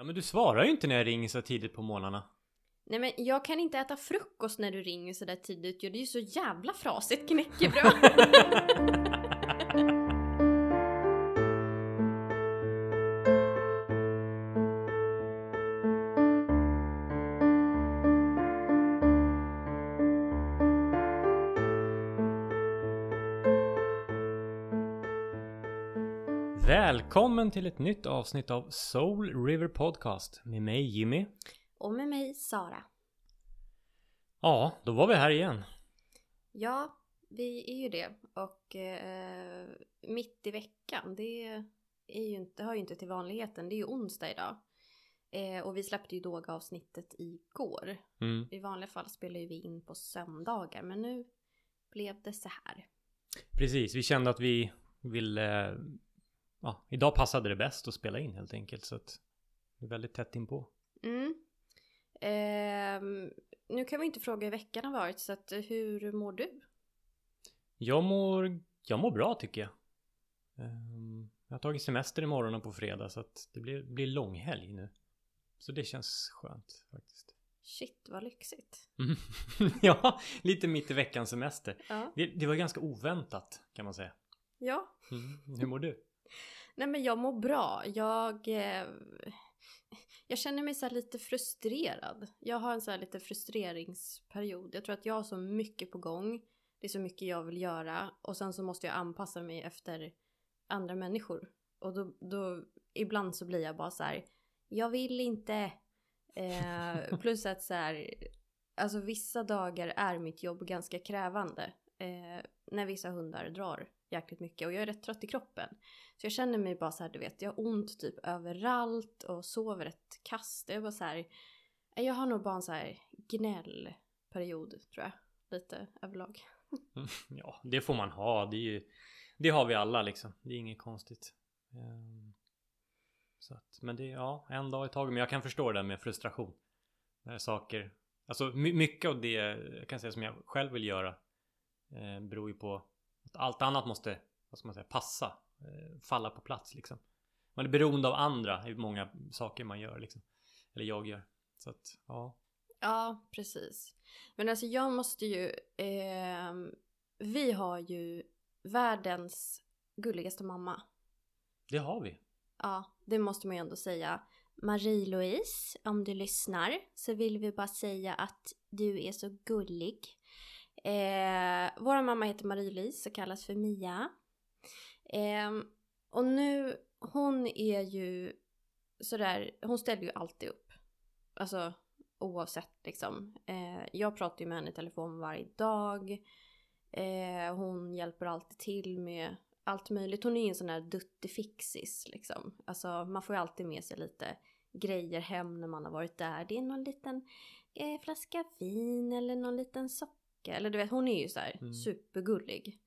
Ja men du svarar ju inte när jag ringer så tidigt på morgnarna. Nej men jag kan inte äta frukost när du ringer sådär tidigt ju. Det är ju så jävla frasigt knäckebröd. Välkommen till ett nytt avsnitt av Soul River Podcast med mig Jimmy. Och med mig Sara. Ja, då var vi här igen. Ja, vi är ju det. Och eh, mitt i veckan, det, är ju inte, hör ju inte till vanligheten. Det är ju onsdag idag. Eh, och vi släppte ju Doga-avsnittet igår. Mm. I vanliga fall spelar ju vi in på söndagar. Men nu blev det så här. Precis, vi kände att vi ville... Ja, idag passade det bäst att spela in helt enkelt. Så att det är väldigt tätt inpå. Mm. Ehm, nu kan vi inte fråga hur veckan har varit. Så att, hur mår du? Jag mår, jag mår bra tycker jag. Ehm, Jag har tagit semester imorgon och på fredag så att det blir, blir långhelg nu. Så det känns skönt faktiskt. Shit vad lyxigt. Mm. ja, lite mitt i veckans semester. Ja. Det, det var ganska oväntat kan man säga. Ja. Mm. Hur mår du? Nej men jag mår bra. Jag... Eh, jag känner mig så lite frustrerad. Jag har en så lite frustreringsperiod. Jag tror att jag har så mycket på gång. Det är så mycket jag vill göra. Och sen så måste jag anpassa mig efter andra människor. Och då, då ibland så blir jag bara så här. Jag vill inte. Eh, plus att så här. Alltså vissa dagar är mitt jobb ganska krävande. Eh, när vissa hundar drar jäkligt mycket och jag är rätt trött i kroppen. Så jag känner mig bara så här, du vet, jag har ont typ överallt och sover ett kast. Jag är bara så här, jag har nog bara en så här gnällperiod tror jag. Lite överlag. Mm, ja, det får man ha. Det, är ju, det har vi alla liksom. Det är inget konstigt. Ehm, så att, men det är ja, en dag i taget. Men jag kan förstå det där med frustration. När saker, alltså my- mycket av det jag kan säga som jag själv vill göra eh, beror ju på att allt annat måste, vad ska man säga, passa. Eh, falla på plats liksom. Man är beroende av andra i många saker man gör liksom. Eller jag gör. Så att, ja. Ja, precis. Men alltså jag måste ju, ehm, vi har ju världens gulligaste mamma. Det har vi. Ja, det måste man ju ändå säga. Marie-Louise, om du lyssnar så vill vi bara säga att du är så gullig. Eh, vår mamma heter Marie-Louise och kallas för Mia. Eh, och nu, hon är ju sådär, hon ställer ju alltid upp. Alltså oavsett liksom. Eh, jag pratar ju med henne i telefon varje dag. Eh, hon hjälper alltid till med allt möjligt. Hon är ju en sån där duttefixis liksom. Alltså man får ju alltid med sig lite grejer hem när man har varit där. Det är någon liten eh, flaska vin eller någon liten soppa socka. Eller du vet, hon är ju så här Mm. supergullig.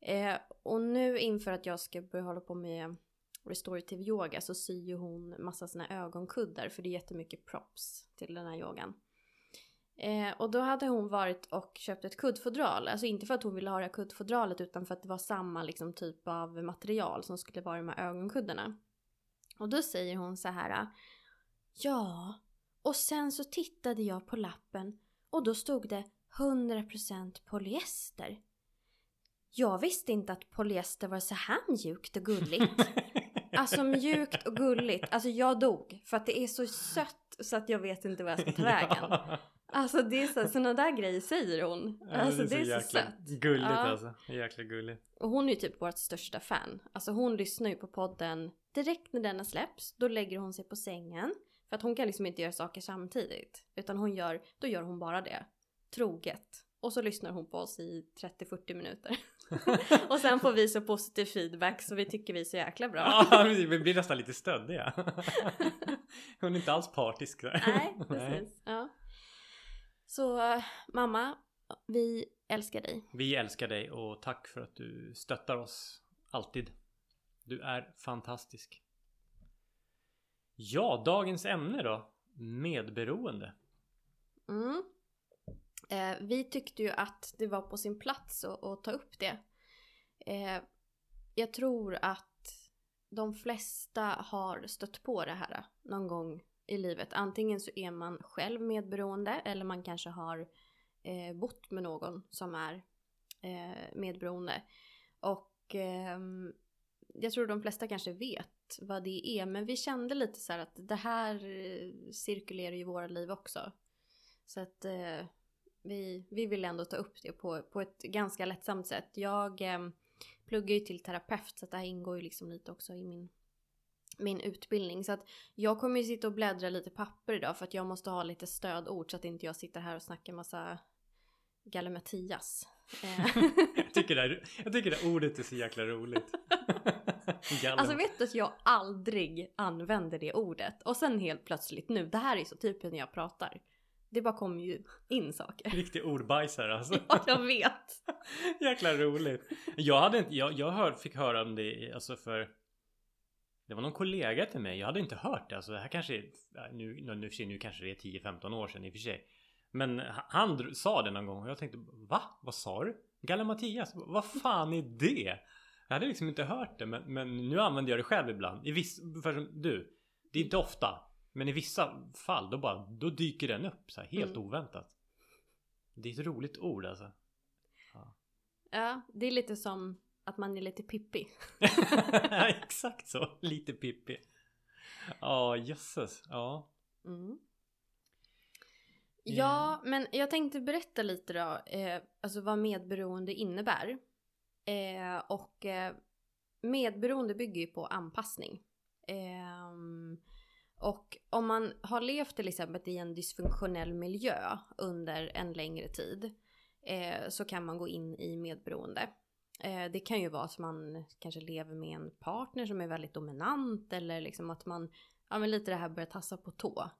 Eh, och nu inför att jag ska börja hålla på med restorative yoga så syr ju hon massa såna ögonkuddar för det är jättemycket props till den här yogan. Eh, och då hade hon varit och köpt ett kuddfodral. Alltså inte för att hon ville ha det här kuddfodralet utan för att det var samma liksom, typ av material som skulle vara i de här ögonkuddarna. Och då säger hon så här. Ja, och sen så tittade jag på lappen och då stod det 100% polyester. Jag visste inte att polyester var så här mjukt och gulligt. Alltså mjukt och gulligt. Alltså jag dog. För att det är så sött så att jag vet inte vad jag ska ta vägen. Alltså det är så, sådana där grejer säger hon. Alltså det är så, jäkla sött. Gulligt Ja. alltså. Jäkla gulligt. Och hon är ju typ vårt största fan. Alltså hon lyssnar ju på podden direkt när denna släpps. Då lägger hon sig på sängen. För att hon kan liksom inte göra saker samtidigt. Utan hon gör, då gör hon bara det. Troget. Och så lyssnar hon på oss i 30-40 minuter. och sen får vi så positiv feedback så vi tycker vi är så jäkla bra. Ja, vi blir nästan lite stöddiga. Hon är inte alls partisk där. Nej, precis. Ja. Så mamma, vi älskar dig. Vi älskar dig och tack för att du stöttar oss. Alltid. Du är fantastisk. Ja, dagens ämne då. Medberoende. Mm. Eh, vi tyckte ju att det var på sin plats att, att ta upp det. Eh, jag tror att de flesta har stött på det här någon gång i livet. Antingen så är man själv medberoende eller man kanske har eh, bott med någon som är eh, medberoende. Och eh, jag tror de flesta kanske vet vad det är. Men vi kände lite så här att det här eh, cirkulerar i våra liv också. Så att eh, vi, vi vill ändå ta upp det på, på ett ganska lättsamt sätt. Jag eh, pluggar ju till terapeut så det här ingår ju liksom lite också i min, min utbildning. Så att jag kommer ju sitta och bläddra lite papper idag för att jag måste ha lite stödord så att inte jag sitter här och snackar massa gallimatias. Eh. jag, tycker det här, jag tycker det ordet är så jäkla roligt. alltså vet du att jag aldrig använder det ordet och sen helt plötsligt nu, det här är så typiskt när jag pratar. Det bara kommer ju in saker. Riktig ordbajsare alltså. ja, jag vet. Jäkla roligt. Jag hade inte, jag, jag hör, fick höra om det alltså för det var någon kollega till mig. Jag hade inte hört det. Alltså det här kanske är, nu, nu, nu, nu kanske det är 10-15 år sedan i och för sig. Men han sa det någon gång och jag tänkte Va? Vad sa du? Galimatias? Vad fan är det? Jag hade liksom inte hört det men, men nu använder jag det själv ibland. I viss, för du, det är inte ofta. Men i vissa fall då bara, då dyker den upp så här, helt mm. oväntat. Det är ett roligt ord alltså. Ja. ja, det är lite som att man är lite pippi. exakt så. Lite pippi. Ja, jösses. Ja. Mm. Ja, men jag tänkte berätta lite då, eh, alltså vad medberoende innebär. Eh, och eh, medberoende bygger ju på anpassning. Eh, och om man har levt till exempel i en dysfunktionell miljö under en längre tid eh, så kan man gå in i medberoende. Eh, det kan ju vara att man kanske lever med en partner som är väldigt dominant eller liksom att man, ja men lite det här börjar tassa på tå.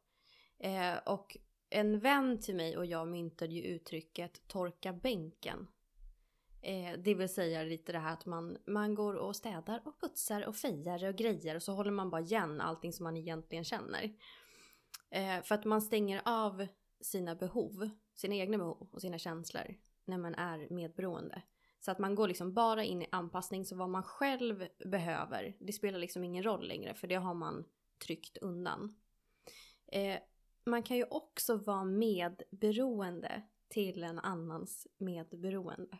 Eh, och en vän till mig och jag myntade ju uttrycket torka bänken. Eh, det vill säga lite det här att man, man går och städar och putsar och fejar och grejer och så håller man bara igen allting som man egentligen känner. Eh, för att man stänger av sina behov, sina egna behov och sina känslor när man är medberoende. Så att man går liksom bara in i anpassning så vad man själv behöver, det spelar liksom ingen roll längre för det har man tryckt undan. Eh, man kan ju också vara medberoende till en annans medberoende.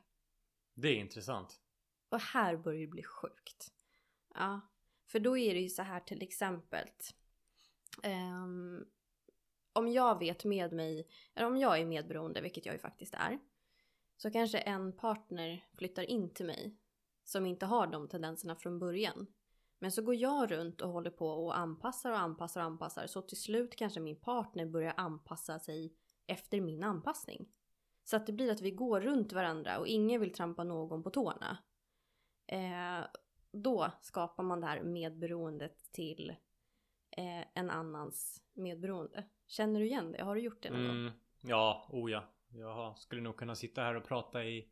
Det är intressant. Och här börjar det bli sjukt. Ja, för då är det ju så här till exempel. Um, om jag vet med mig, eller om jag är medberoende, vilket jag ju faktiskt är. Så kanske en partner flyttar in till mig som inte har de tendenserna från början. Men så går jag runt och håller på och anpassar och anpassar och anpassar. Så till slut kanske min partner börjar anpassa sig efter min anpassning. Så att det blir att vi går runt varandra och ingen vill trampa någon på tårna. Eh, då skapar man det här medberoendet till eh, en annans medberoende. Känner du igen det? Har du gjort det någon mm, gång? Ja, oh ja. Jag skulle nog kunna sitta här och prata i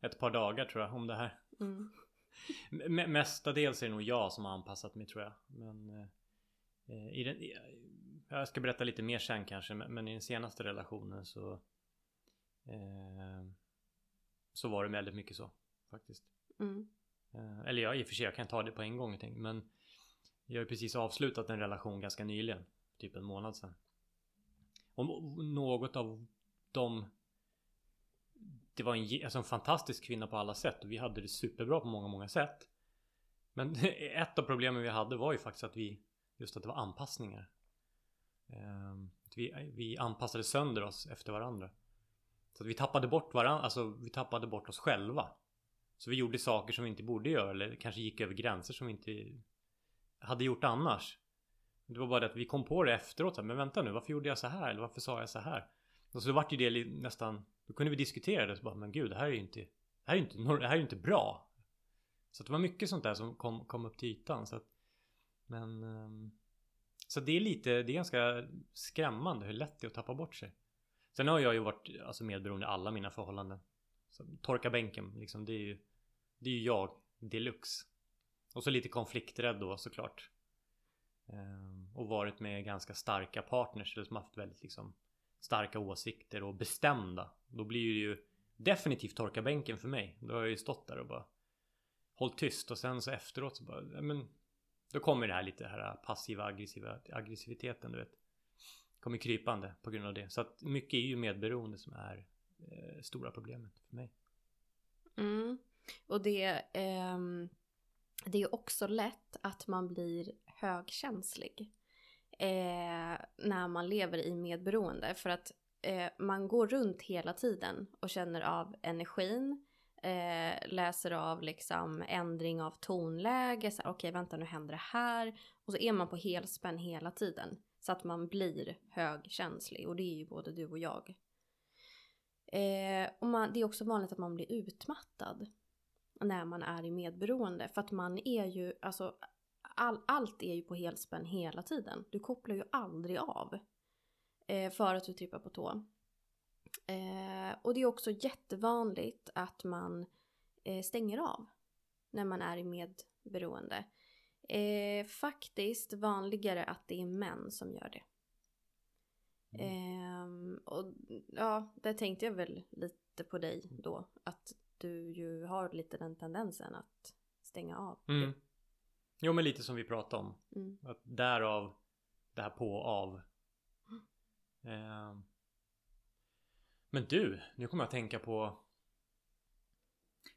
ett par dagar tror jag om det här. Mm. Mestadels är det nog jag som har anpassat mig tror jag. Men eh, i den, jag ska berätta lite mer sen kanske. Men i den senaste relationen så eh, så var det väldigt mycket så faktiskt. Mm. Eh, eller ja, i och för sig jag kan ta det på en gång. Men jag har ju precis avslutat en relation ganska nyligen. Typ en månad sedan. Och något av de det var en, alltså en fantastisk kvinna på alla sätt och vi hade det superbra på många, många sätt. Men ett av problemen vi hade var ju faktiskt att vi just att det var anpassningar. Ehm, vi, vi anpassade sönder oss efter varandra. Så att vi tappade bort varandra, alltså vi tappade bort oss själva. Så vi gjorde saker som vi inte borde göra eller kanske gick över gränser som vi inte hade gjort annars. Det var bara det att vi kom på det efteråt. Men vänta nu, varför gjorde jag så här? Eller varför sa jag så här? Och så vart ju det nästan Då kunde vi diskutera det så bara Men gud det här är ju inte Det här är ju inte, det här är inte bra Så det var mycket sånt där som kom, kom upp till ytan så att, Men ehm, Så det är lite Det är ganska skrämmande hur lätt det är att tappa bort sig Sen har jag ju varit alltså medberoende i alla mina förhållanden så, Torka bänken liksom Det är ju Det är ju jag deluxe Och så lite konflikträdd då såklart ehm, Och varit med ganska starka partners som haft väldigt liksom starka åsikter och bestämda. Då blir det ju definitivt torka bänken för mig. Då har jag ju stått där och bara hållit tyst och sen så efteråt så bara, men Då kommer det här lite här passiva aggressiva aggressiviteten du vet. Kommer krypande på grund av det. Så att mycket är ju medberoende som är eh, stora problemet för mig. Mm. Och det, ehm, det är också lätt att man blir högkänslig. Eh, när man lever i medberoende. För att eh, man går runt hela tiden och känner av energin. Eh, läser av liksom ändring av tonläge. Okej, okay, vänta nu händer det här. Och så är man på helspänn hela tiden. Så att man blir högkänslig. Och det är ju både du och jag. Eh, och man, det är också vanligt att man blir utmattad. När man är i medberoende. För att man är ju, alltså all, allt är ju på helspänn hela tiden. Du kopplar ju aldrig av. Eh, för att du trippar på tå. Eh, och det är också jättevanligt att man eh, stänger av. När man är i medberoende. Eh, faktiskt vanligare att det är män som gör det. Mm. och ja, där tänkte jag väl lite på dig då. Att du ju har lite den tendensen att stänga av. Mm. Jo men lite som vi pratade om. Mm. Att därav det här på och av. Eh. Men du, nu kommer jag att tänka på.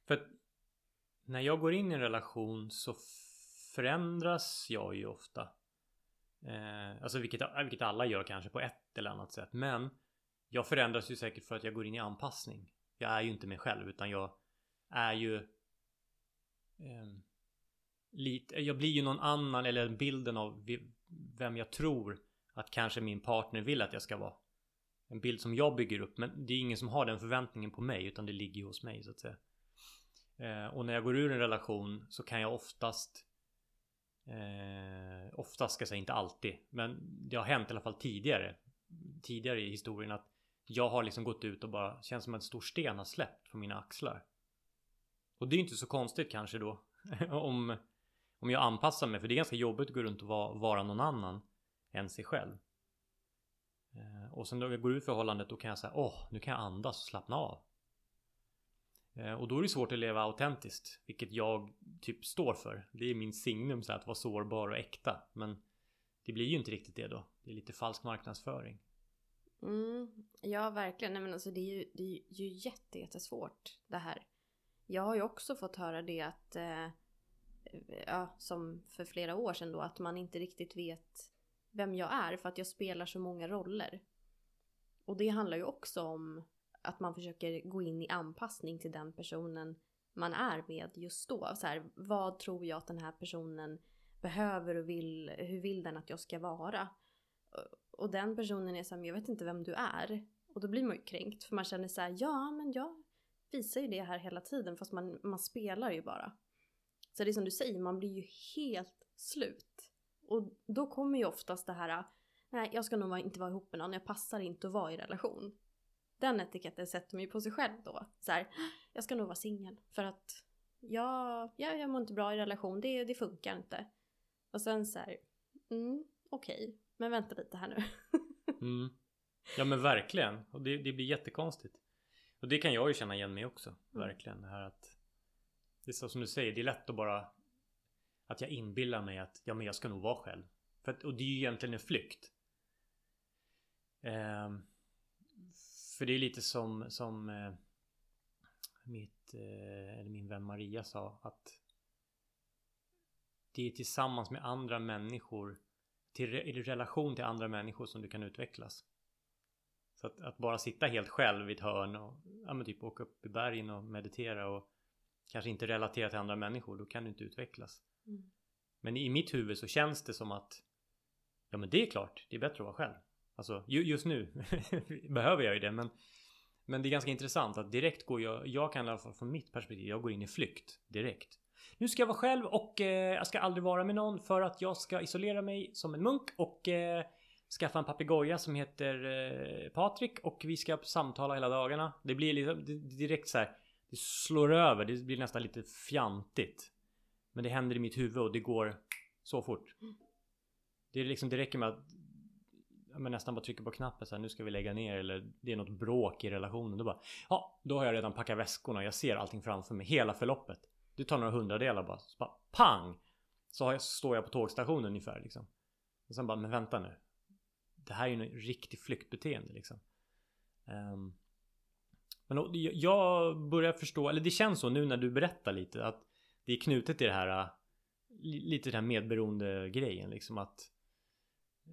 För att när jag går in i en relation så förändras jag ju ofta. Eh, alltså vilket, eh, vilket alla gör kanske på ett eller annat sätt. Men jag förändras ju säkert för att jag går in i anpassning. Jag är ju inte mig själv utan jag är ju eh, lite, jag blir ju någon annan eller bilden av vem jag tror att kanske min partner vill att jag ska vara. En bild som jag bygger upp men det är ingen som har den förväntningen på mig utan det ligger ju hos mig så att säga. Eh, och när jag går ur en relation så kan jag oftast eh, Oftast ska jag säga inte alltid men det har hänt i alla fall tidigare Tidigare i historien att jag har liksom gått ut och bara känns som att en stor sten har släppt från mina axlar. Och det är inte så konstigt kanske då om om jag anpassar mig, för det är ganska jobbigt att gå runt och vara, någon annan än sig själv. Eh, och sen när jag går ur förhållandet då kan jag säga åh, nu kan jag andas och slappna av. Eh, och då är det svårt att leva autentiskt, vilket jag typ står för. Det är min signum så här, att vara sårbar och äkta. Men det blir ju inte riktigt det då. Det är lite falsk marknadsföring. Mm, ja, verkligen. Nej, men alltså, det är ju, det är ju jättesvårt det här. Jag har ju också fått höra det att eh, ja, som för flera år sedan då, att man inte riktigt vet vem jag är för att jag spelar så många roller. Och det handlar ju också om att man försöker gå in i anpassning till den personen man är med just då. Så här, vad tror jag att den här personen behöver och vill, hur vill den att jag ska vara? Och den personen är såhär, jag vet inte vem du är. Och då blir man ju kränkt för man känner så här, ja men jag visar ju det här hela tiden fast man, man spelar ju bara. Så det är som du säger, man blir ju helt slut. Och då kommer ju oftast det här, nej jag ska nog inte vara ihop med någon, jag passar inte att vara i relation. Den etiketten sätter man ju på sig själv då. Så här, jag ska nog vara singel för att jag, jag, jag mår inte bra i relation, det, det funkar inte. Och sen så här, mm, okej, okay, men vänta lite här nu. mm. Ja men verkligen, och det, det blir jättekonstigt. Och det kan jag ju känna igen mig också, mm. verkligen. Det här att det är så som du säger, det är lätt att bara Att jag inbillar mig att ja men jag ska nog vara själv. För att, och det är ju egentligen en flykt. Eh, för det är lite som, som eh, mitt, eh, eller min vän Maria sa att det är tillsammans med andra människor till, i relation till andra människor som du kan utvecklas. Så att, att, bara sitta helt själv i ett hörn och ja, men typ åka upp i bergen och meditera och kanske inte relatera till andra människor, då kan du inte utvecklas. Mm. Men i mitt huvud så känns det som att Ja men det är klart, det är bättre att vara själv. Alltså just nu behöver jag ju det men Men det är ganska intressant att direkt går jag Jag kan i alla fall från mitt perspektiv Jag går in i flykt direkt Nu ska jag vara själv och eh, jag ska aldrig vara med någon för att jag ska isolera mig som en munk och eh, Skaffa en papegoja som heter eh, Patrik och vi ska samtala hela dagarna Det blir liksom direkt så här, det slår över, det blir nästan lite fjantigt. Men det händer i mitt huvud och det går så fort. Det, är liksom, det räcker med att men nästan bara trycker på knappen så här, nu ska vi lägga ner eller det är något bråk i relationen. Då bara, ja, då har jag redan packat väskorna. Jag ser allting framför mig, hela förloppet. Det tar några hundradelar bara, så bara pang! Så har jag, står jag på tågstationen ungefär liksom. Och sen bara, men vänta nu. Det här är ju en riktig flyktbeteende liksom. Um, men då, jag börjar förstå, eller det känns så nu när du berättar lite att det är knutet till det här äh, lite den här medberoende grejen liksom att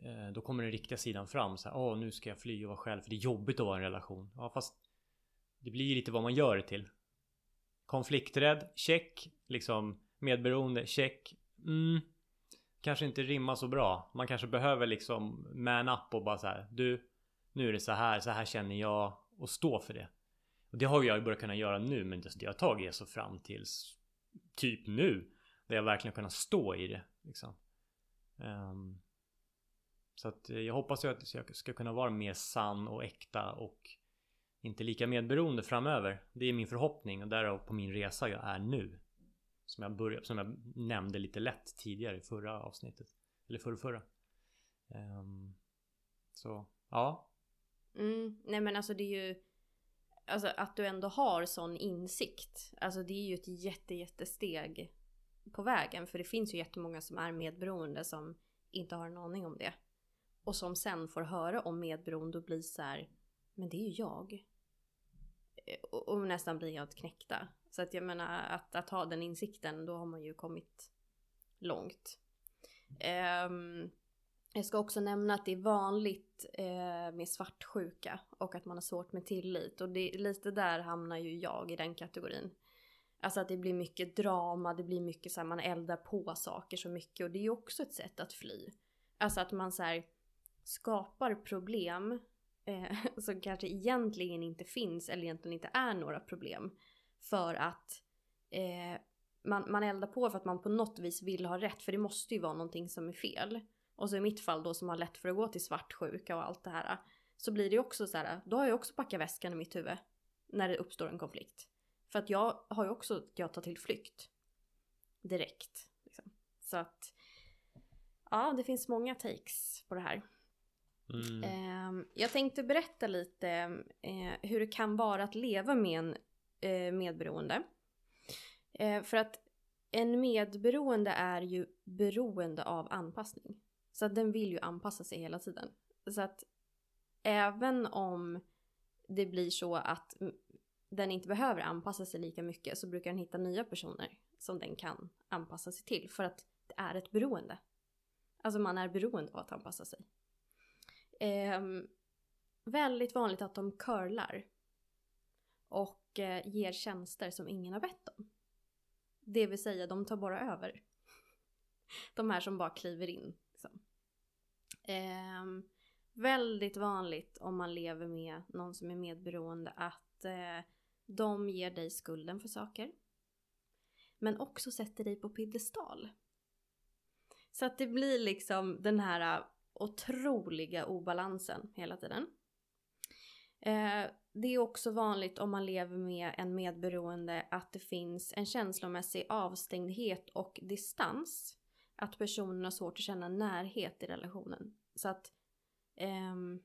Eh, då kommer den riktiga sidan fram så här, åh nu ska jag fly och vara själv för det är jobbigt att vara i en relation. Ja fast det blir ju lite vad man gör det till. Konflikträdd, check. Liksom medberoende, check. Mm, kanske inte rimmar så bra. Man kanske behöver liksom man up och bara så här, du, nu är det så här, så här känner jag och stå för det. Och det har jag ju börjat kunna göra nu men det har tagit så fram tills typ nu. Där jag verkligen kunnat stå i det. Liksom. Um, så att eh, jag hoppas ju att jag ska kunna vara mer sann och äkta och inte lika medberoende framöver. Det är min förhoppning och därav på min resa jag är nu. Som jag, började, som jag nämnde lite lätt tidigare i förra avsnittet. Eller förra, förra. Um, så, ja. Mm, nej men alltså det är ju Alltså att du ändå har sån insikt. Alltså det är ju ett jätte jättesteg på vägen. För det finns ju jättemånga som är medberoende som inte har en aning om det. Och som sen får höra om medberoende och blir så här, men det är ju jag. Eh, och, och nästan blir helt knäckta. Så att jag menar att, att ha den insikten, då har man ju kommit långt. Um, jag ska också nämna att det är vanligt eh, med svartsjuka och att man har svårt med tillit. Och det, lite där hamnar ju jag i den kategorin. Alltså att det blir mycket drama, det blir mycket så här, man eldar på saker så mycket och det är ju också ett sätt att fly. Alltså att man så här, skapar problem eh, som kanske egentligen inte finns eller egentligen inte är några problem. För att eh, man, man eldar på för att man på något vis vill ha rätt för det måste ju vara någonting som är fel. Och så i mitt fall då som har lätt för att gå till svartsjuka och allt det här. Så blir det också så här, då har jag också packat väskan i mitt huvud. När det uppstår en konflikt. För att jag har ju också, jag tar till flykt. Direkt. Liksom. Så att, ja det finns många takes på det här. Mm. Ehm, jag tänkte berätta lite eh, hur det kan vara att leva med en eh, medberoende. Eh, för att en medberoende är ju beroende av anpassning. Så att den vill ju anpassa sig hela tiden. Så att även om det blir så att den inte behöver anpassa sig lika mycket så brukar den hitta nya personer som den kan anpassa sig till för att det är ett beroende. Alltså man är beroende av att anpassa sig. Eh, väldigt vanligt att de curlar och eh, ger tjänster som ingen har bett om. Det vill säga de tar bara över. De här som bara kliver in. Liksom. Eh, väldigt vanligt om man lever med någon som är medberoende att eh, de ger dig skulden för saker. Men också sätter dig på piedestal. Så att det blir liksom den här otroliga obalansen hela tiden. Eh, det är också vanligt om man lever med en medberoende att det finns en känslomässig avstängdhet och distans. Att personen har svårt att känna närhet i relationen. Så att ehm,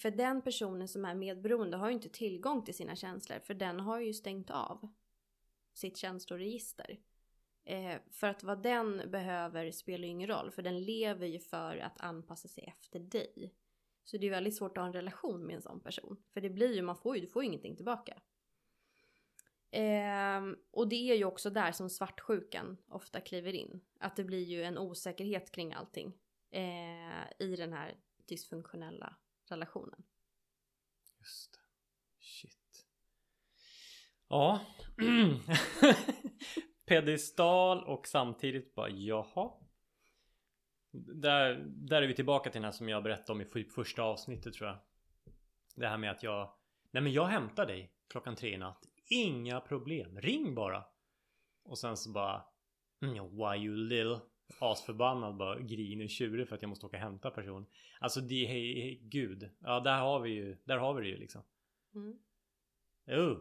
för den personen som är medberoende har ju inte tillgång till sina känslor för den har ju stängt av sitt känsloregister. Eh, för att vad den behöver spelar ju ingen roll för den lever ju för att anpassa sig efter dig. Så det är väldigt svårt att ha en relation med en sån person. För det blir ju, man får ju, du får ju ingenting tillbaka. Eh, och det är ju också där som svartsjukan ofta kliver in. Att det blir ju en osäkerhet kring allting. Eh, I den här dysfunktionella relationen. Just det. Shit. Ja. Pedestal och samtidigt bara jaha. Där, där är vi tillbaka till den här som jag berättade om i första avsnittet tror jag. Det här med att jag Nej men jag hämtar dig klockan tre i natt. Inga problem. Ring bara. Och sen så bara mm, Why you little asförbannad bara griner tjurig för att jag måste åka och hämta person. Alltså det är gud. Ja där har vi ju, där har vi det ju liksom. Mm. Oh,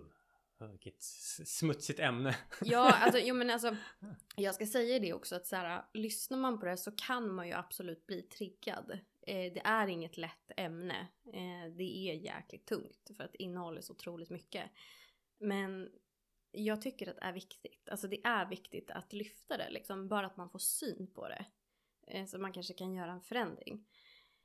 vilket smutsigt ämne. Ja, alltså, jo, men alltså, jag ska säga det också att så här, lyssnar man på det så kan man ju absolut bli triggad. Eh, det är inget lätt ämne. Eh, det är jäkligt tungt för att det innehåller så otroligt mycket. Men jag tycker att det är viktigt. Alltså det är viktigt att lyfta det liksom. Bara att man får syn på det. Eh, så man kanske kan göra en förändring.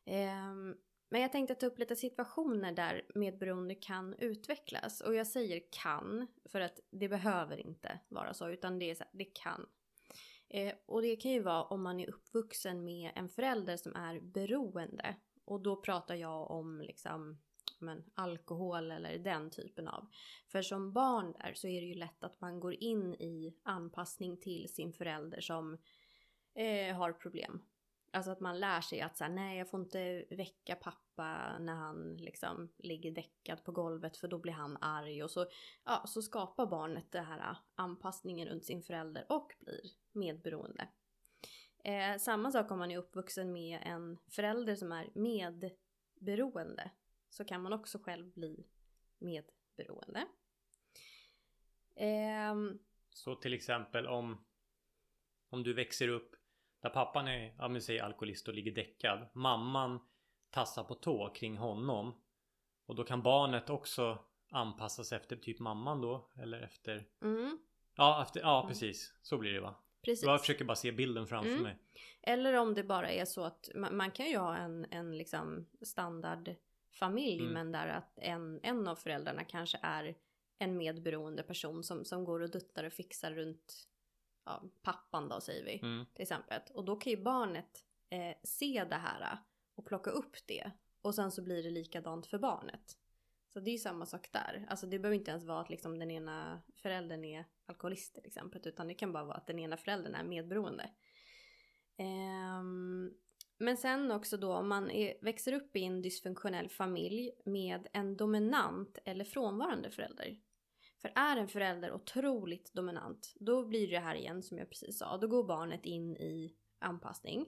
Ehm, men jag tänkte ta upp lite situationer där medberoende kan utvecklas. Och jag säger kan, för att det behöver inte vara så, utan det är så här, det kan. Eh, och det kan ju vara om man är uppvuxen med en förälder som är beroende. Och då pratar jag om liksom men, alkohol eller den typen av. För som barn där så är det ju lätt att man går in i anpassning till sin förälder som eh, har problem. Alltså att man lär sig att säga nej jag får inte väcka pappa när han liksom ligger däckad på golvet för då blir han arg och så, ja, så skapar barnet den här äh, anpassningen runt sin förälder och blir medberoende. Eh, samma sak om man är uppvuxen med en förälder som är medberoende så kan man också själv bli medberoende. Eh, så till exempel om om du växer upp där pappan är, ja men säg alkoholist och ligger däckad. Mamman tassar på tå kring honom. Och då kan barnet också anpassas efter typ mamman då. Eller efter... Mm. Ja, efter, ja mm. precis. Så blir det va? Precis. Jag försöker bara se bilden framför mm. mig. Eller om det bara är så att man, man kan ju ha en, en liksom standardfamilj mm. men där att en, en av föräldrarna kanske är en medberoende person som, som går och duttar och fixar runt ja, pappan då säger vi mm. till exempel. Och då kan ju barnet eh, se det här och plocka upp det. Och sen så blir det likadant för barnet. Så det är ju samma sak där. Alltså det behöver inte ens vara att liksom den ena föräldern är alkoholist till exempel. Utan det kan bara vara att den ena föräldern är medberoende. Um, men sen också då om man är, växer upp i en dysfunktionell familj med en dominant eller frånvarande förälder. För är en förälder otroligt dominant, då blir det här igen som jag precis sa. Då går barnet in i anpassning.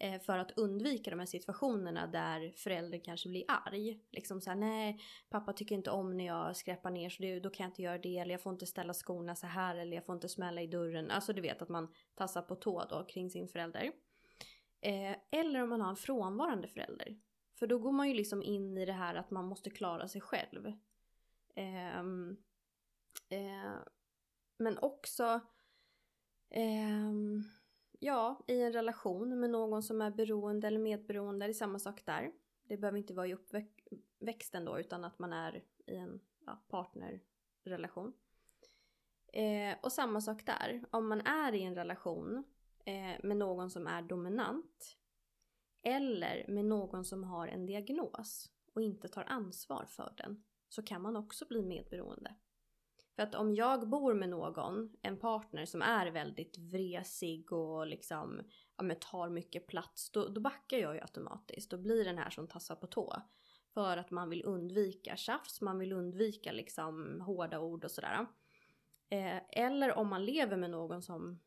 Eh, för att undvika de här situationerna där föräldern kanske blir arg. Liksom såhär, nej pappa tycker inte om när jag skräpar ner så det, då kan jag inte göra det. Eller jag får inte ställa skorna så här eller jag får inte smälla i dörren. Alltså du vet att man tassar på tå då kring sin förälder. Eh, eller om man har en frånvarande förälder. För då går man ju liksom in i det här att man måste klara sig själv. Eh, Eh, men också eh, ja, i en relation med någon som är beroende eller medberoende. Det är samma sak där. Det behöver inte vara i uppväxten då utan att man är i en ja, partnerrelation. Eh, och samma sak där. Om man är i en relation eh, med någon som är dominant eller med någon som har en diagnos och inte tar ansvar för den så kan man också bli medberoende. För att om jag bor med någon, en partner som är väldigt vresig och liksom ja, men tar mycket plats, då, då backar jag ju automatiskt. Då blir den här som tassar på tå. För att man vill undvika tjafs, man vill undvika liksom hårda ord och sådär. Eh, eller om man lever med någon som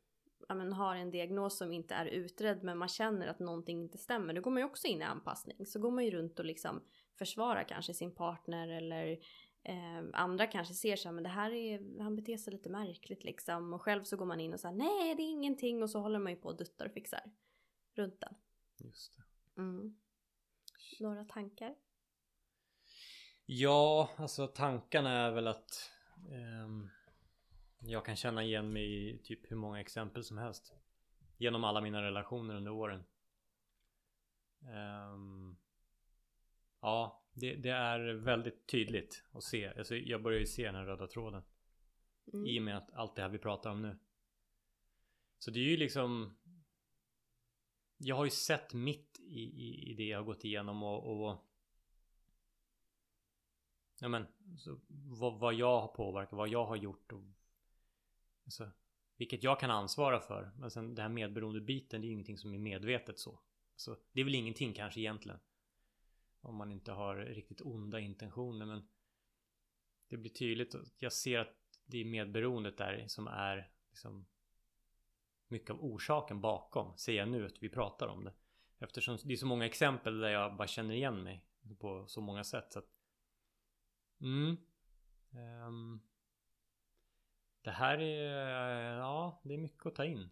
ja, men, har en diagnos som inte är utredd men man känner att någonting inte stämmer. Då går man ju också in i anpassning. Så går man ju runt och liksom försvarar kanske sin partner eller Eh, andra kanske ser så här, men det här är, han beter sig lite märkligt liksom. Och själv så går man in och säger nej det är ingenting och så håller man ju på och duttar och fixar runt den. Just det. Mm. Några tankar? Ja, alltså tankarna är väl att eh, jag kan känna igen mig i typ hur många exempel som helst. Genom alla mina relationer under åren. Um, ja, det, det, är väldigt tydligt att se. Alltså jag börjar ju se den här röda tråden. Mm. I och med att allt det här vi pratar om nu. Så det är ju liksom Jag har ju sett mitt i, i, i det jag har gått igenom och, och Ja men så, vad, vad, jag har påverkat, vad jag har gjort och alltså, Vilket jag kan ansvara för. Men sen det här medberoende biten det är ju ingenting som är medvetet så. Alltså, det är väl ingenting kanske egentligen. Om man inte har riktigt onda intentioner men Det blir tydligt jag ser att det är medberoendet där som är liksom Mycket av orsaken bakom ser jag nu att vi pratar om det. Eftersom det är så många exempel där jag bara känner igen mig på så många sätt så att Mm um, Det här är Ja, det är mycket att ta in.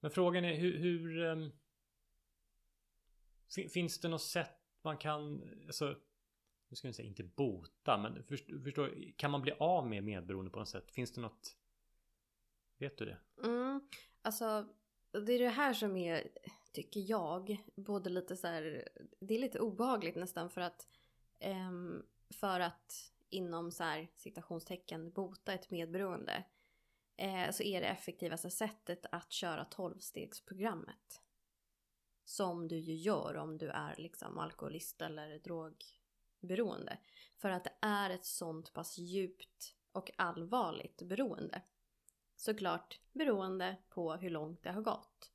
Men frågan är hur, hur um, Finns det något sätt man kan, alltså nu ska jag säga inte bota, men förstår, förstår, kan man bli av med medberoende på något sätt? Finns det något? Vet du det? Mm, alltså det är det här som är, tycker jag, både lite så här, det är lite obehagligt nästan för att um, för att inom så här citationstecken bota ett medberoende eh, så är det effektivaste sättet att köra tolvstegsprogrammet. Som du ju gör om du är liksom alkoholist eller drogberoende. För att det är ett sånt pass djupt och allvarligt beroende. Såklart beroende på hur långt det har gått.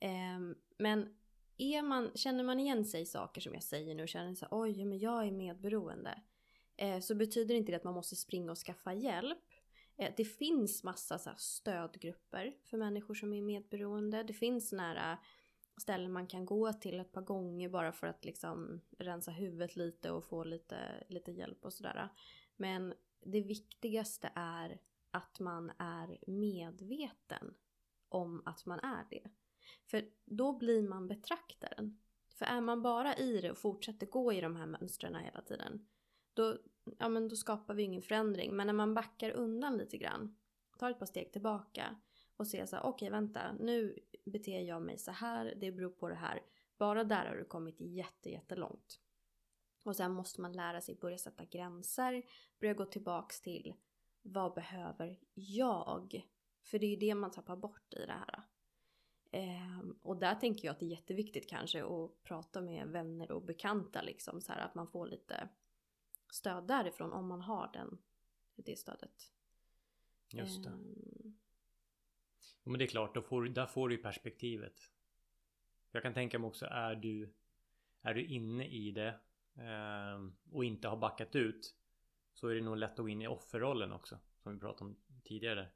Ehm, men är man, känner man igen sig i saker som jag säger nu och känner så oj men jag är medberoende. Eh, så betyder inte det att man måste springa och skaffa hjälp. Eh, det finns massa så stödgrupper för människor som är medberoende. Det finns nära ställen man kan gå till ett par gånger bara för att liksom rensa huvudet lite och få lite, lite hjälp och sådär. Men det viktigaste är att man är medveten om att man är det. För då blir man betraktaren. För är man bara i det och fortsätter gå i de här mönstren hela tiden då, ja, men då skapar vi ingen förändring. Men när man backar undan lite grann, tar ett par steg tillbaka och ser så här, okej okay, vänta, nu beter jag mig så här, det beror på det här. Bara där har du kommit jätte, jättelångt. Och sen måste man lära sig börja sätta gränser, börja gå tillbaks till vad behöver jag? För det är ju det man tappar bort i det här. Eh, och där tänker jag att det är jätteviktigt kanske att prata med vänner och bekanta liksom så här att man får lite stöd därifrån om man har den, det stödet. Just det. Um men det är klart, då får, där får du ju perspektivet. Jag kan tänka mig också, är du, är du inne i det eh, och inte har backat ut så är det nog lätt att gå in i offerrollen också. Som vi pratade om tidigare.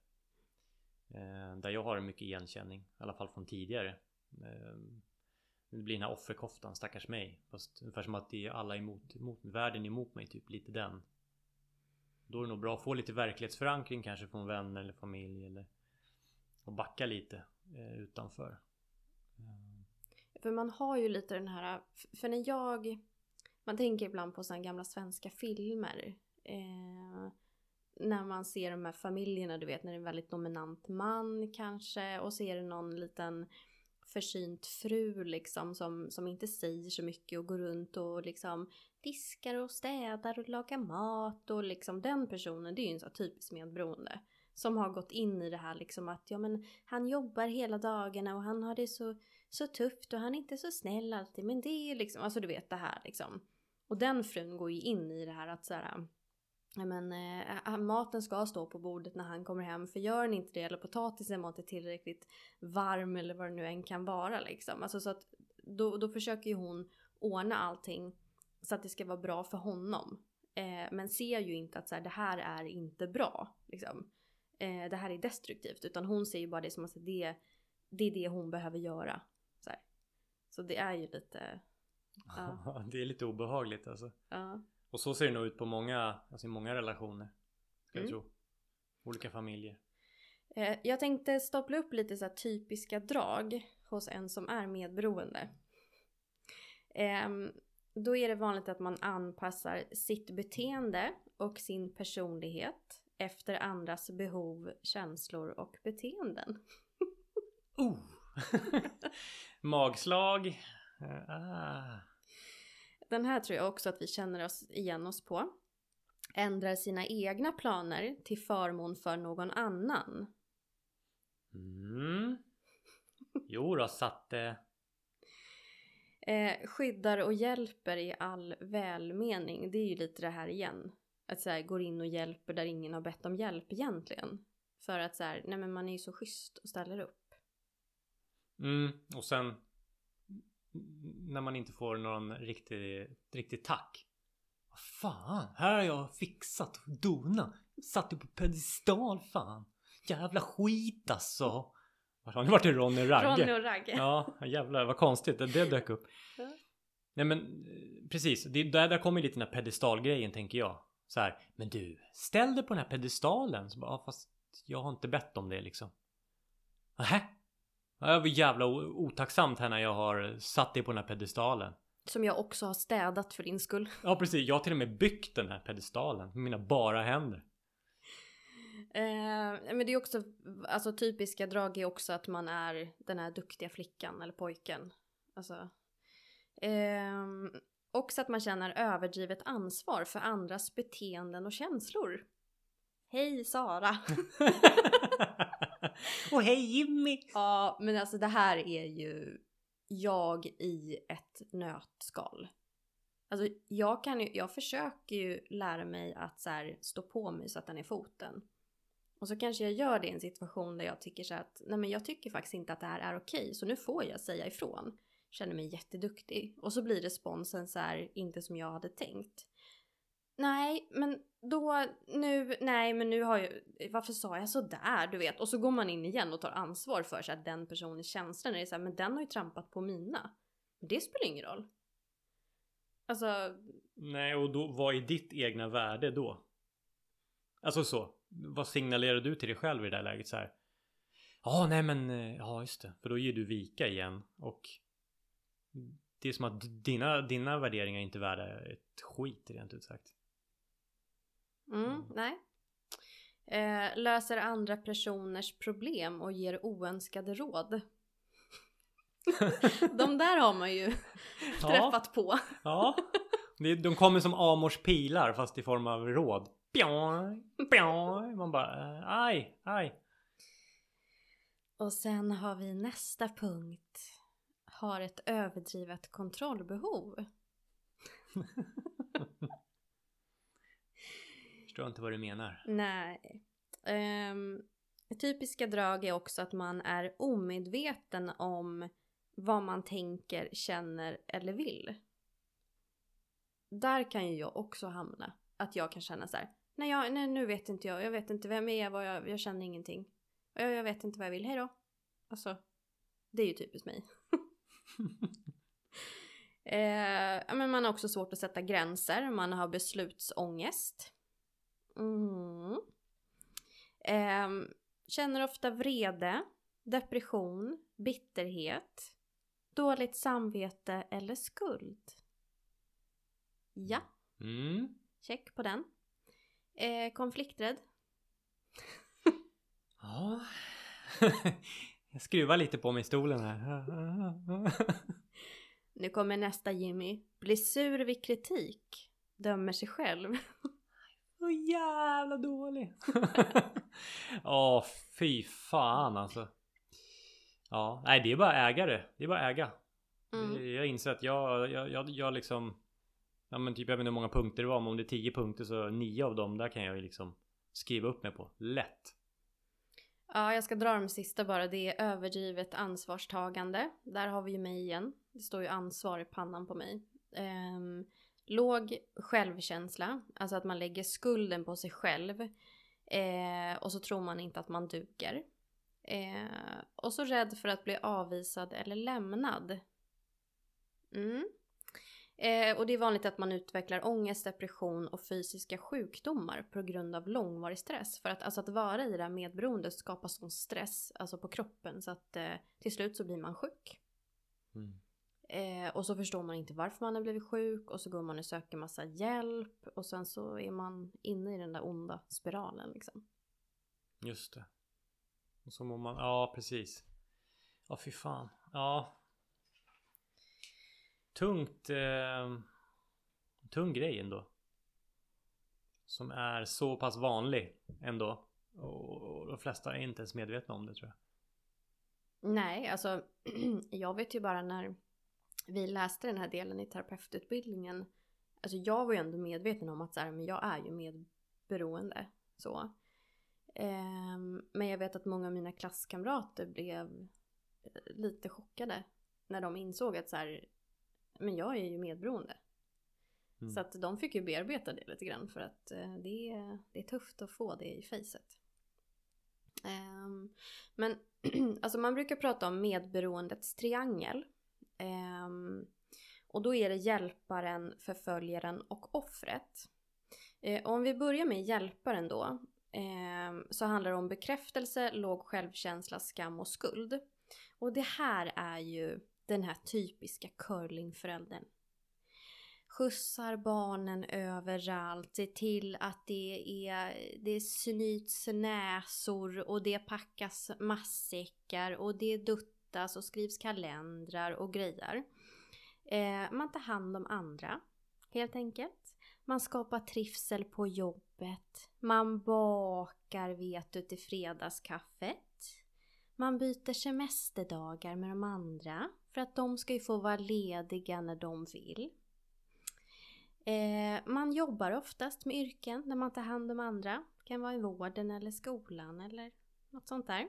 Eh, där jag har mycket igenkänning, i alla fall från tidigare. Eh, det blir den här offerkoftan, stackars mig. Fast ungefär som att det är alla emot, emot världen emot mig, typ lite den. Då är det nog bra att få lite verklighetsförankring kanske från vänner eller familj eller och backa lite eh, utanför. Mm. För man har ju lite den här, för när jag, man tänker ibland på sådana gamla svenska filmer. Eh, när man ser de här familjerna, du vet när det är en väldigt dominant man kanske och så är det någon liten försynt fru liksom som, som inte säger så mycket och går runt och liksom diskar och städar och lagar mat och liksom den personen det är ju en sån typisk medberoende. Som har gått in i det här liksom att ja men han jobbar hela dagarna och han har det så, så tufft och han är inte så snäll alltid men det är ju liksom, alltså du vet det här liksom. Och den frun går ju in i det här att så här, men, eh, eh, maten ska stå på bordet när han kommer hem för gör den inte det eller potatisen var inte tillräckligt varm eller vad det nu än kan vara liksom. Alltså så att då, då försöker ju hon ordna allting så att det ska vara bra för honom. Eh, men ser ju inte att så här, det här är inte bra. Liksom. Eh, det här är destruktivt. Utan hon ser ju bara det som att det, det är det hon behöver göra. Så, här. så det är ju lite... Ja. det är lite obehagligt alltså. Ja. Och så ser det nog ut på många, alltså i många relationer. Ska mm. jag tro. Olika familjer. Eh, jag tänkte stapla upp lite så typiska drag hos en som är medberoende. Ehm, då är det vanligt att man anpassar sitt beteende och sin personlighet efter andras behov, känslor och beteenden. oh! Magslag. Eh, ah. Den här tror jag också att vi känner oss igen oss på. Ändrar sina egna planer till förmån för någon annan. Mm. Jo då, satt det. Eh, skyddar och hjälper i all välmening. Det är ju lite det här igen. Att så här, går in och hjälper där ingen har bett om hjälp egentligen. För att så här, nej men man är ju så schysst och ställer upp. Mm, och sen när man inte får någon riktig, riktig tack. Vad fan, här har jag fixat och donat. Satt du på pedestal fan. Jävla skit alltså. Har ni varit i Ronny Ragge? Ronny och Ragge. Ja, jävlar vad konstigt. Det, det dök upp. Nej men eh, precis, det, där, där kommer lite den här pedestalgrejen tänker jag. Så här, men du, ställ dig på den här pedestalen. Så bara, ja, fast jag har inte bett om det liksom. Nähä? Det var jävla otacksamt här när jag har satt dig på den här pedestalen. Som jag också har städat för din skull. Ja precis, jag har till och med byggt den här pedestalen med mina bara händer. Eh, men det är också, alltså typiska drag är också att man är den här duktiga flickan eller pojken. Alltså. Eh, också att man känner överdrivet ansvar för andras beteenden och känslor. Hej Sara! och hej Jimmy! Ja, men alltså det här är ju jag i ett nötskal. Alltså jag kan ju, jag försöker ju lära mig att så här, stå på mig så att den är foten. Och så kanske jag gör det i en situation där jag tycker så att nej men jag tycker faktiskt inte att det här är okej så nu får jag säga ifrån. Känner mig jätteduktig. Och så blir responsen så här, inte som jag hade tänkt. Nej, men då nu, nej men nu har jag, varför sa jag så där du vet? Och så går man in igen och tar ansvar för så att den personens känslor. När det är så här, men den har ju trampat på mina. Det spelar ingen roll. Alltså. Nej, och då, vad är ditt egna värde då? Alltså så. Vad signalerar du till dig själv i det där läget så här? Ja, ah, nej men, eh, ja just det. För då ger du vika igen och det är som att dina, dina värderingar är inte värda ett skit rent ut sagt. Mm, mm. nej. Eh, löser andra personers problem och ger oönskade råd. de där har man ju ja. träffat på. ja, de kommer som Amors pilar fast i form av råd. Man bara eh, aj, aj. Och sen har vi nästa punkt. Har ett överdrivet kontrollbehov. Förstår inte vad du menar. Nej. Um, typiska drag är också att man är omedveten om vad man tänker, känner eller vill. Där kan ju jag också hamna. Att jag kan känna så här. Nej, jag, nej nu vet inte jag. Jag vet inte vem jag är. Vad jag, jag känner ingenting. Jag, jag vet inte vad jag vill. Hej då. Alltså. Det är ju typiskt mig. eh, men man har också svårt att sätta gränser. Man har beslutsångest. Mm. Eh, känner ofta vrede, depression, bitterhet, dåligt samvete eller skuld. Ja. Mm. Check på den. Eh, konflikträdd. ja. Jag skruvar lite på mig i stolen här. nu kommer nästa Jimmy. Blir sur vid kritik. Dömer sig själv. Så jävla dålig. Åh, oh, fy fan alltså. Ja, nej det är bara ägare. Det är bara äga. Mm. Jag inser att jag, jag, jag, jag liksom Ja men typ jag vet inte hur många punkter det var men om det är 10 punkter så 9 av dem där kan jag ju liksom skriva upp mig på. Lätt. Ja, jag ska dra de sista bara. Det är överdrivet ansvarstagande. Där har vi ju mig igen. Det står ju ansvar i pannan på mig. Um, låg självkänsla, alltså att man lägger skulden på sig själv. Eh, och så tror man inte att man duger. Eh, och så rädd för att bli avvisad eller lämnad. Mm. Eh, och det är vanligt att man utvecklar ångest, depression och fysiska sjukdomar på grund av långvarig stress. För att, alltså att vara i det här medberoendet skapar sån stress alltså på kroppen så att eh, till slut så blir man sjuk. Mm. Eh, och så förstår man inte varför man har blivit sjuk och så går man och söker massa hjälp och sen så är man inne i den där onda spiralen liksom. Just det. Och så mår man, ja precis. Ja fy fan. Ja. Tungt. Eh, tung grej ändå. Som är så pass vanlig ändå. Och de flesta är inte ens medvetna om det tror jag. Nej, alltså jag vet ju bara när vi läste den här delen i terapeututbildningen. Alltså jag var ju ändå medveten om att så här, men jag är ju medberoende. Så. Ehm, men jag vet att många av mina klasskamrater blev eh, lite chockade när de insåg att så här, men jag är ju medberoende. Mm. Så att de fick ju bearbeta det lite grann för att uh, det, är, det är tufft att få det i facet. Um, men alltså man brukar prata om medberoendets triangel. Um, och då är det hjälparen, förföljaren och offret. Uh, om vi börjar med hjälparen då. Um, så handlar det om bekräftelse, låg självkänsla, skam och skuld. Och det här är ju den här typiska curlingföräldern. skjutsar barnen överallt, ser till att det är, det snyts näsor och det packas matsäckar och det duttas och skrivs kalendrar och grejer. Eh, man tar hand om andra, helt enkelt. Man skapar trivsel på jobbet. Man bakar vet du till fredagskaffet. Man byter semesterdagar med de andra för att de ska ju få vara lediga när de vill. Eh, man jobbar oftast med yrken när man tar hand om andra. Det kan vara i vården eller skolan eller något sånt där.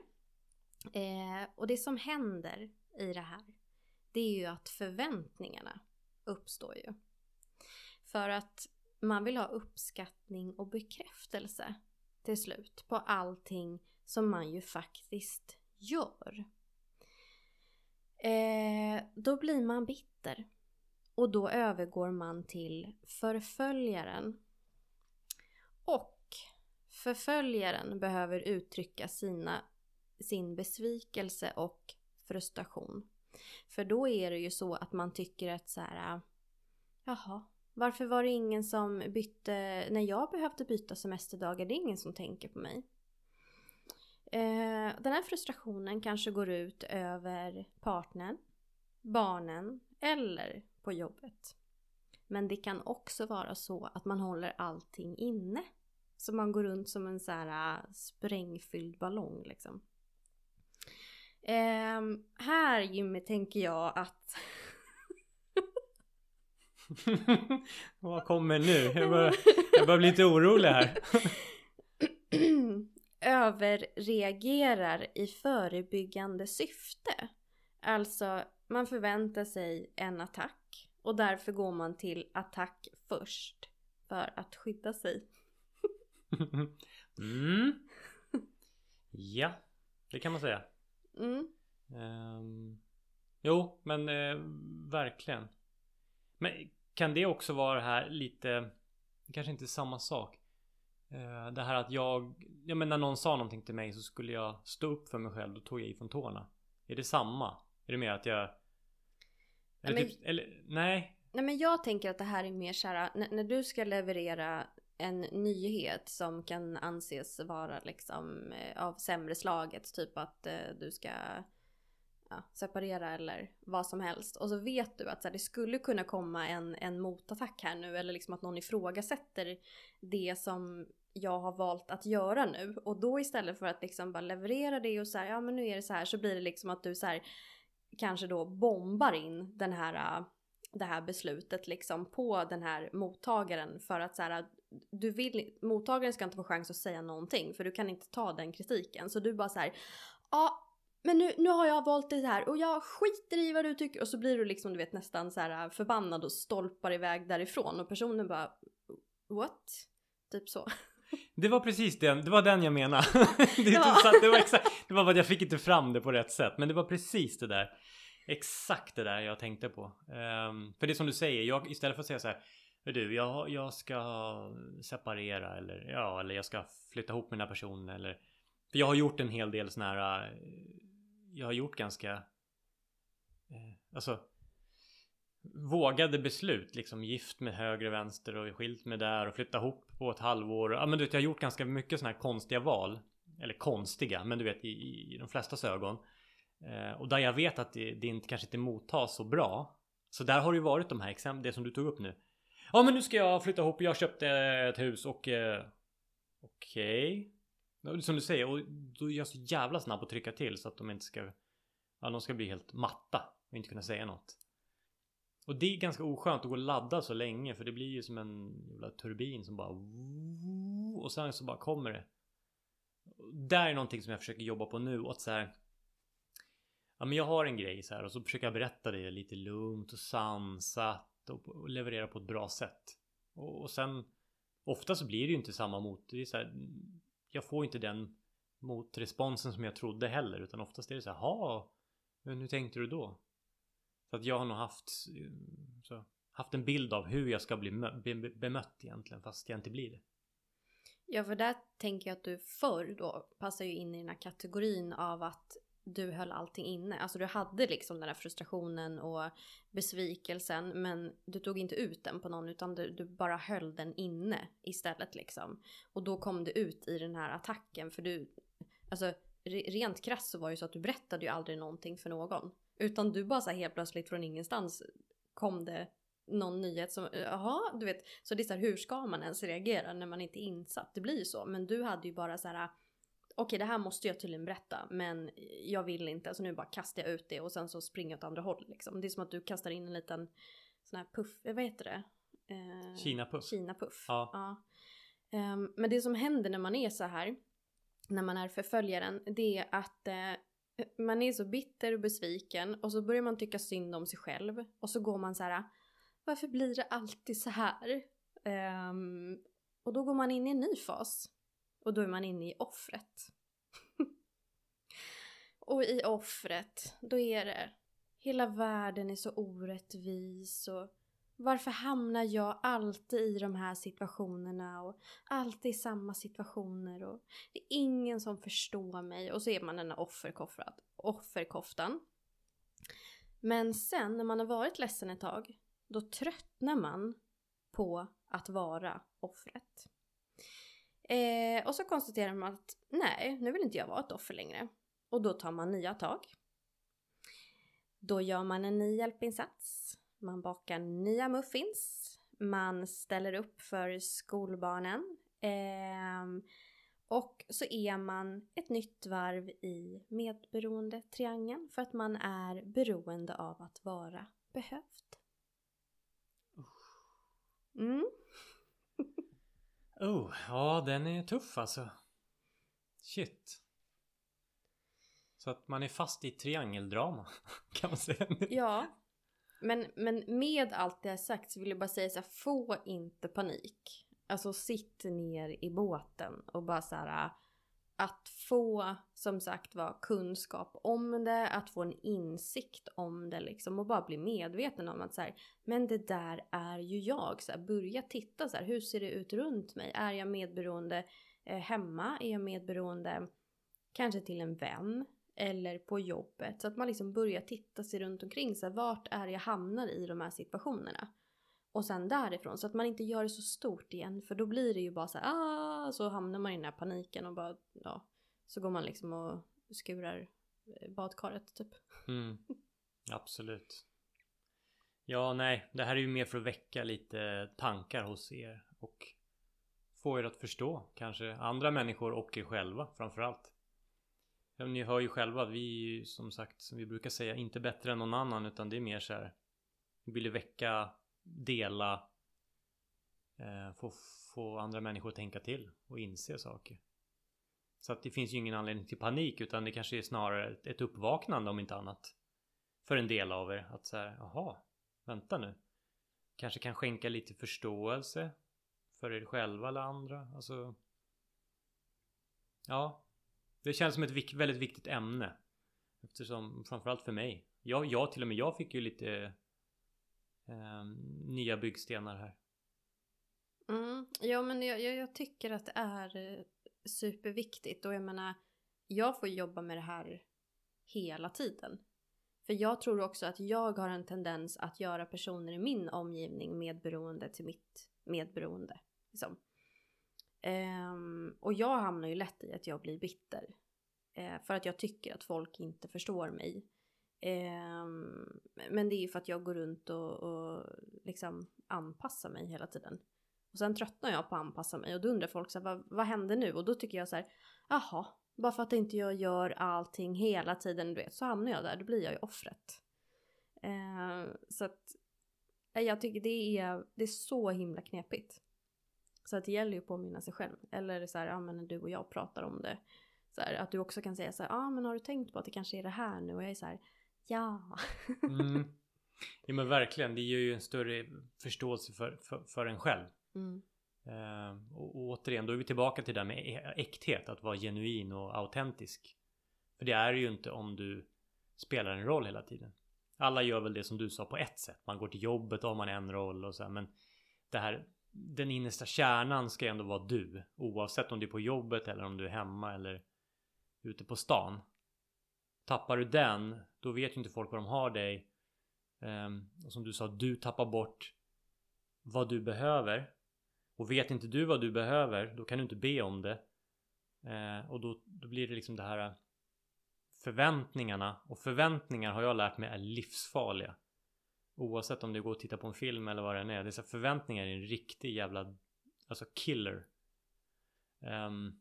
Eh, och det som händer i det här det är ju att förväntningarna uppstår ju. För att man vill ha uppskattning och bekräftelse till slut på allting som man ju faktiskt gör. Eh, då blir man bitter. Och då övergår man till förföljaren. Och förföljaren behöver uttrycka sina, sin besvikelse och frustration. För då är det ju så att man tycker att så här, jaha, varför var det ingen som bytte när jag behövde byta semesterdagar? Det är ingen som tänker på mig. Eh, den här frustrationen kanske går ut över partnern, barnen eller på jobbet. Men det kan också vara så att man håller allting inne. Så man går runt som en så här äh, sprängfylld ballong liksom. Eh, här Jimmy tänker jag att Vad kommer nu? Jag börjar, jag börjar bli lite orolig här. Överreagerar i förebyggande syfte. Alltså, man förväntar sig en attack och därför går man till attack först för att skydda sig. mm. Ja, det kan man säga. Mm. Um, jo, men eh, verkligen. Men kan det också vara här lite, kanske inte samma sak. Uh, det här att jag, ja men när någon sa någonting till mig så skulle jag stå upp för mig själv. Då tog jag ifrån tårna. Är det samma? Är det mer att jag... Eller, Nej, men- typ, eller nej. Nej men jag tänker att det här är mer såhär, när, när du ska leverera en nyhet som kan anses vara liksom eh, av sämre slaget. Typ att eh, du ska ja, separera eller vad som helst. Och så vet du att så här, det skulle kunna komma en, en motattack här nu. Eller liksom att någon ifrågasätter det som jag har valt att göra nu. Och då istället för att liksom bara leverera det och så här, ja men nu är det så här. Så blir det liksom att du så här kanske då bombar in den här, äh, det här beslutet liksom på den här mottagaren för att så här, äh, du vill, mottagaren ska inte få chans att säga någonting för du kan inte ta den kritiken. Så du bara så här, ja men nu, nu har jag valt det här och jag skiter i vad du tycker och så blir du liksom du vet nästan så här äh, förbannad och stolpar iväg därifrån och personen bara what? Typ så. Det var precis den, det var den jag menade. det, Ja. sant, det var exakt, det var bara att jag fick inte fram det på rätt sätt. Men det var precis det där. Exakt det där jag tänkte på. Ehm, för det är som du säger, jag, istället för att säga så här. "Hör Du, jag, jag ska separera eller ja, eller jag ska flytta ihop med den här personen eller. För jag har gjort en hel del såna här. eh, Jag har gjort ganska. Eh, alltså. Vågade beslut liksom gift med höger och vänster och skilt med där och flytta ihop på ett halvår. Ja men du vet jag har gjort ganska mycket sådana här konstiga val. Eller konstiga men du vet i, i, i de flestas ögon. Eh, och där jag vet att det, det inte, kanske inte mottas så bra. Så där har det ju varit de här exemplen, det som du tog upp nu. Ja men nu ska jag flytta ihop, jag köpte ett hus och... Eh, Okej. Okay. Som du säger, och då är jag så jävla snabb att trycka till så att de inte ska... Ja, de ska bli helt matta och inte kunna säga något. Och det är ganska oskönt att gå och ladda så länge för det blir ju som en jävla turbin som bara... Och sen så bara kommer det. Där är någonting som jag försöker jobba på nu och att så här... Ja men jag har en grej så här och så försöker jag berätta det lite lugnt och sansat och, och leverera på ett bra sätt. Och, och sen ofta så blir det ju inte samma mot. Det är så här, jag får inte den motresponsen som jag trodde heller utan oftast är det så här, ha, men hur tänkte du då? Så att jag har nog haft så, haft en bild av hur jag ska bli be, bemött egentligen fast jag inte blir det. Ja, för där tänker jag att du förr då passar ju in i den här kategorin av att du höll allting inne. Alltså du hade liksom den här frustrationen och besvikelsen men du tog inte ut den på någon utan du, du bara höll den inne istället liksom. Och då kom det ut i den här attacken för du, alltså rent krasst så var det ju så att du berättade ju aldrig någonting för någon. Utan du bara så helt plötsligt från ingenstans kom det någon nyhet som, jaha, du vet. Så det är så här, hur ska man ens reagera när man inte är insatt? Det blir ju så. Men du hade ju bara så här, okej det här måste jag tydligen berätta men jag vill inte så nu bara kastar jag ut det och sen så springer jag åt andra håll liksom. Det är som att du kastar in en liten sån här puff, vad heter det? Eh, Kina-puff. Kina-puff. Ja. ja. Um, men det som händer när man är så här, när man är förföljaren, det är att uh, man är så bitter och besviken och så börjar man tycka synd om sig själv och så går man så här, varför blir det alltid så här? Um, och då går man in i en ny fas. Och då är man inne i offret. och i offret, då är det hela världen är så orättvis och varför hamnar jag alltid i de här situationerna och alltid i samma situationer och det är ingen som förstår mig och så är man den här offerkoftan. Men sen när man har varit ledsen ett tag, då tröttnar man på att vara offret. Eh, och så konstaterar man att nej, nu vill inte jag vara ett offer längre. Och då tar man nya tag. Då gör man en ny hjälpinsats. Man bakar nya muffins. Man ställer upp för skolbarnen. Eh, och så är man ett nytt varv i medberoende triangeln för att man är beroende av att vara behövd. Mm. Oh, ja den är tuff alltså. Shit. Så att man är fast i triangeldrama kan man säga. Ja. Men, men med allt det sagt så vill jag bara säga så här, få inte panik. Alltså sitt ner i båten och bara så här att få som sagt var kunskap om det, att få en insikt om det liksom och bara bli medveten om att så här, men det där är ju jag. Så här, börja titta så här, hur ser det ut runt mig? Är jag medberoende eh, hemma? Är jag medberoende kanske till en vän? Eller på jobbet? Så att man liksom börjar titta sig runt omkring. Så här, vart är jag hamnar i de här situationerna? Och sen därifrån, så att man inte gör det så stort igen. För då blir det ju bara så här, ah, så hamnar man i den här paniken och bara, ja. Så går man liksom och skurar eh, badkaret typ. Mm. Absolut. Ja, nej, det här är ju mer för att väcka lite tankar hos er och få er att förstå kanske andra människor och er själva framförallt. Ja, ni hör ju själva att vi är ju som sagt, som vi brukar säga, inte bättre än någon annan utan det är mer så här. Vi vill ju väcka dela eh, få, få andra människor att tänka till och inse saker. Så att det finns ju ingen anledning till panik utan det kanske är snarare ett uppvaknande om inte annat. För en del av er att så här, jaha, vänta nu. Kanske kan skänka lite förståelse för er själva eller andra. Alltså. Ja, det känns som ett väldigt viktigt ämne. Eftersom framförallt för mig. Jag, jag till och med jag fick ju lite eh, nya byggstenar här. Mm, ja men jag, jag, jag, tycker att det är eh, superviktigt och jag menar jag får jobba med det här hela tiden. För jag tror också att jag har en tendens att göra personer i min omgivning medberoende till mitt medberoende. Liksom. Um, och jag hamnar ju lätt i att jag blir bitter. Uh, för att jag tycker att folk inte förstår mig. Um, men det är ju för att jag går runt och, och liksom anpassar mig hela tiden. Och sen tröttnar jag på att anpassa mig och då undrar folk så här, vad, vad händer nu? Och då tycker jag så här, jaha, bara för att inte jag gör allting hela tiden, du vet, så hamnar jag där, då blir jag ju offret. Uh, så att jag tycker det är, det är så himla knepigt. Så att det gäller ju att påminna sig själv. Eller så här, ja men när du och jag pratar om det. Så här, att du också kan säga så här, ja men har du tänkt på att det kanske är det här nu? Och jag är så här, Ja. mm. Ja men verkligen, det ger ju en större förståelse för, för, för en själv. Mm. Uh, och, och återigen, då är vi tillbaka till det där med äkthet, att vara genuin och autentisk. För det är ju inte om du spelar en roll hela tiden. Alla gör väl det som du sa på ett sätt. Man går till jobbet och har man en roll och så här, men det här den innersta kärnan ska ändå vara du. Oavsett om du är på jobbet eller om du är hemma eller ute på stan. tappar du den, då vet ju inte folk vad de har dig. Um, och som du sa, du tappar bort vad du behöver. Och vet inte du vad du behöver, då kan du inte be om det. Uh, och då, då blir det liksom det här äh, förväntningarna. Och förväntningar har jag lärt mig är livsfarliga. Oavsett om du går och tittar på en film eller vad det än är. Dessa förväntningar är en riktig jävla Alltså killer. Um,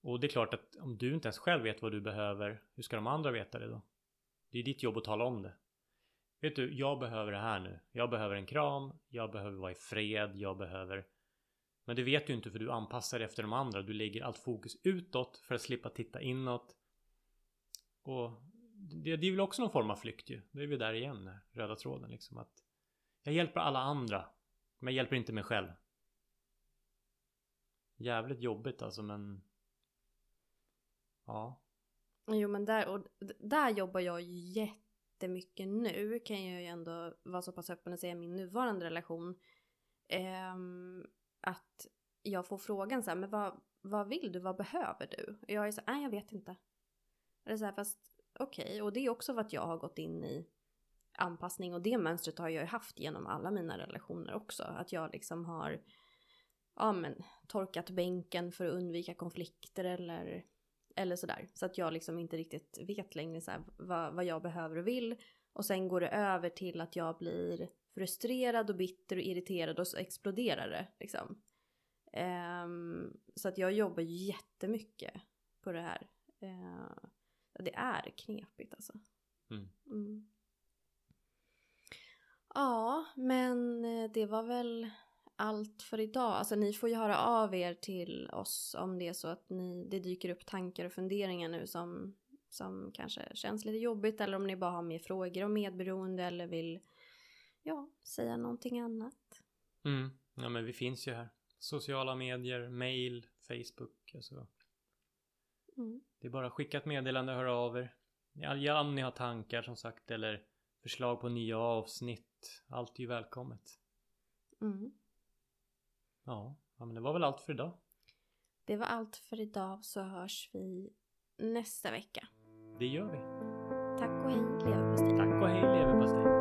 och det är klart att om du inte ens själv vet vad du behöver, hur ska de andra veta det då? Det är ditt jobb att tala om det. Vet du, jag behöver det här nu. Jag behöver en kram, jag behöver vara i fred, jag behöver... Men det vet du inte för du anpassar dig efter de andra. Du lägger allt fokus utåt för att slippa titta inåt. Och det, det är väl också någon form av flykt ju. Då är vi där igen, röda tråden liksom. Att jag hjälper alla andra, men jag hjälper inte mig själv. Jävligt jobbigt alltså men Ja Jo men där, och där jobbar jag jättemycket nu kan jag ju ändå vara så pass öppen och säga min nuvarande relation. Eh, att jag får frågan så här, men vad, vad vill du, vad behöver du? Och jag är så nej jag vet inte. Eller så här, fast okej, okay. och det är också för att jag har gått in i anpassning och det mönstret har jag ju haft genom alla mina relationer också. Att jag liksom har ja, men, torkat bänken för att undvika konflikter eller, eller sådär. Så att jag liksom inte riktigt vet längre så här, vad, vad jag behöver och vill. Och sen går det över till att jag blir frustrerad och bitter och irriterad och så exploderar det liksom. Um, så att jag jobbar jättemycket på det här. Uh, det är knepigt alltså. Mm. Mm. Ja, men eh, det var väl allt för idag. Alltså ni får ju höra av er till oss om det är så att ni, det dyker upp tankar och funderingar nu som, som kanske känns lite jobbigt eller om ni bara har mer frågor om medberoende eller vill ja, säga någonting annat. Mm. Ja men vi finns ju här. Sociala medier, mail, Facebook. Alltså. Mm. Det är bara att skicka ett meddelande och höra av er. Ja, om ni har tankar som sagt eller förslag på nya avsnitt. Allt är ju välkommet. Mm. Ja, men det var väl allt för idag. Det var allt för idag så hörs vi nästa vecka. Det gör vi. Tack och hej leverpastej.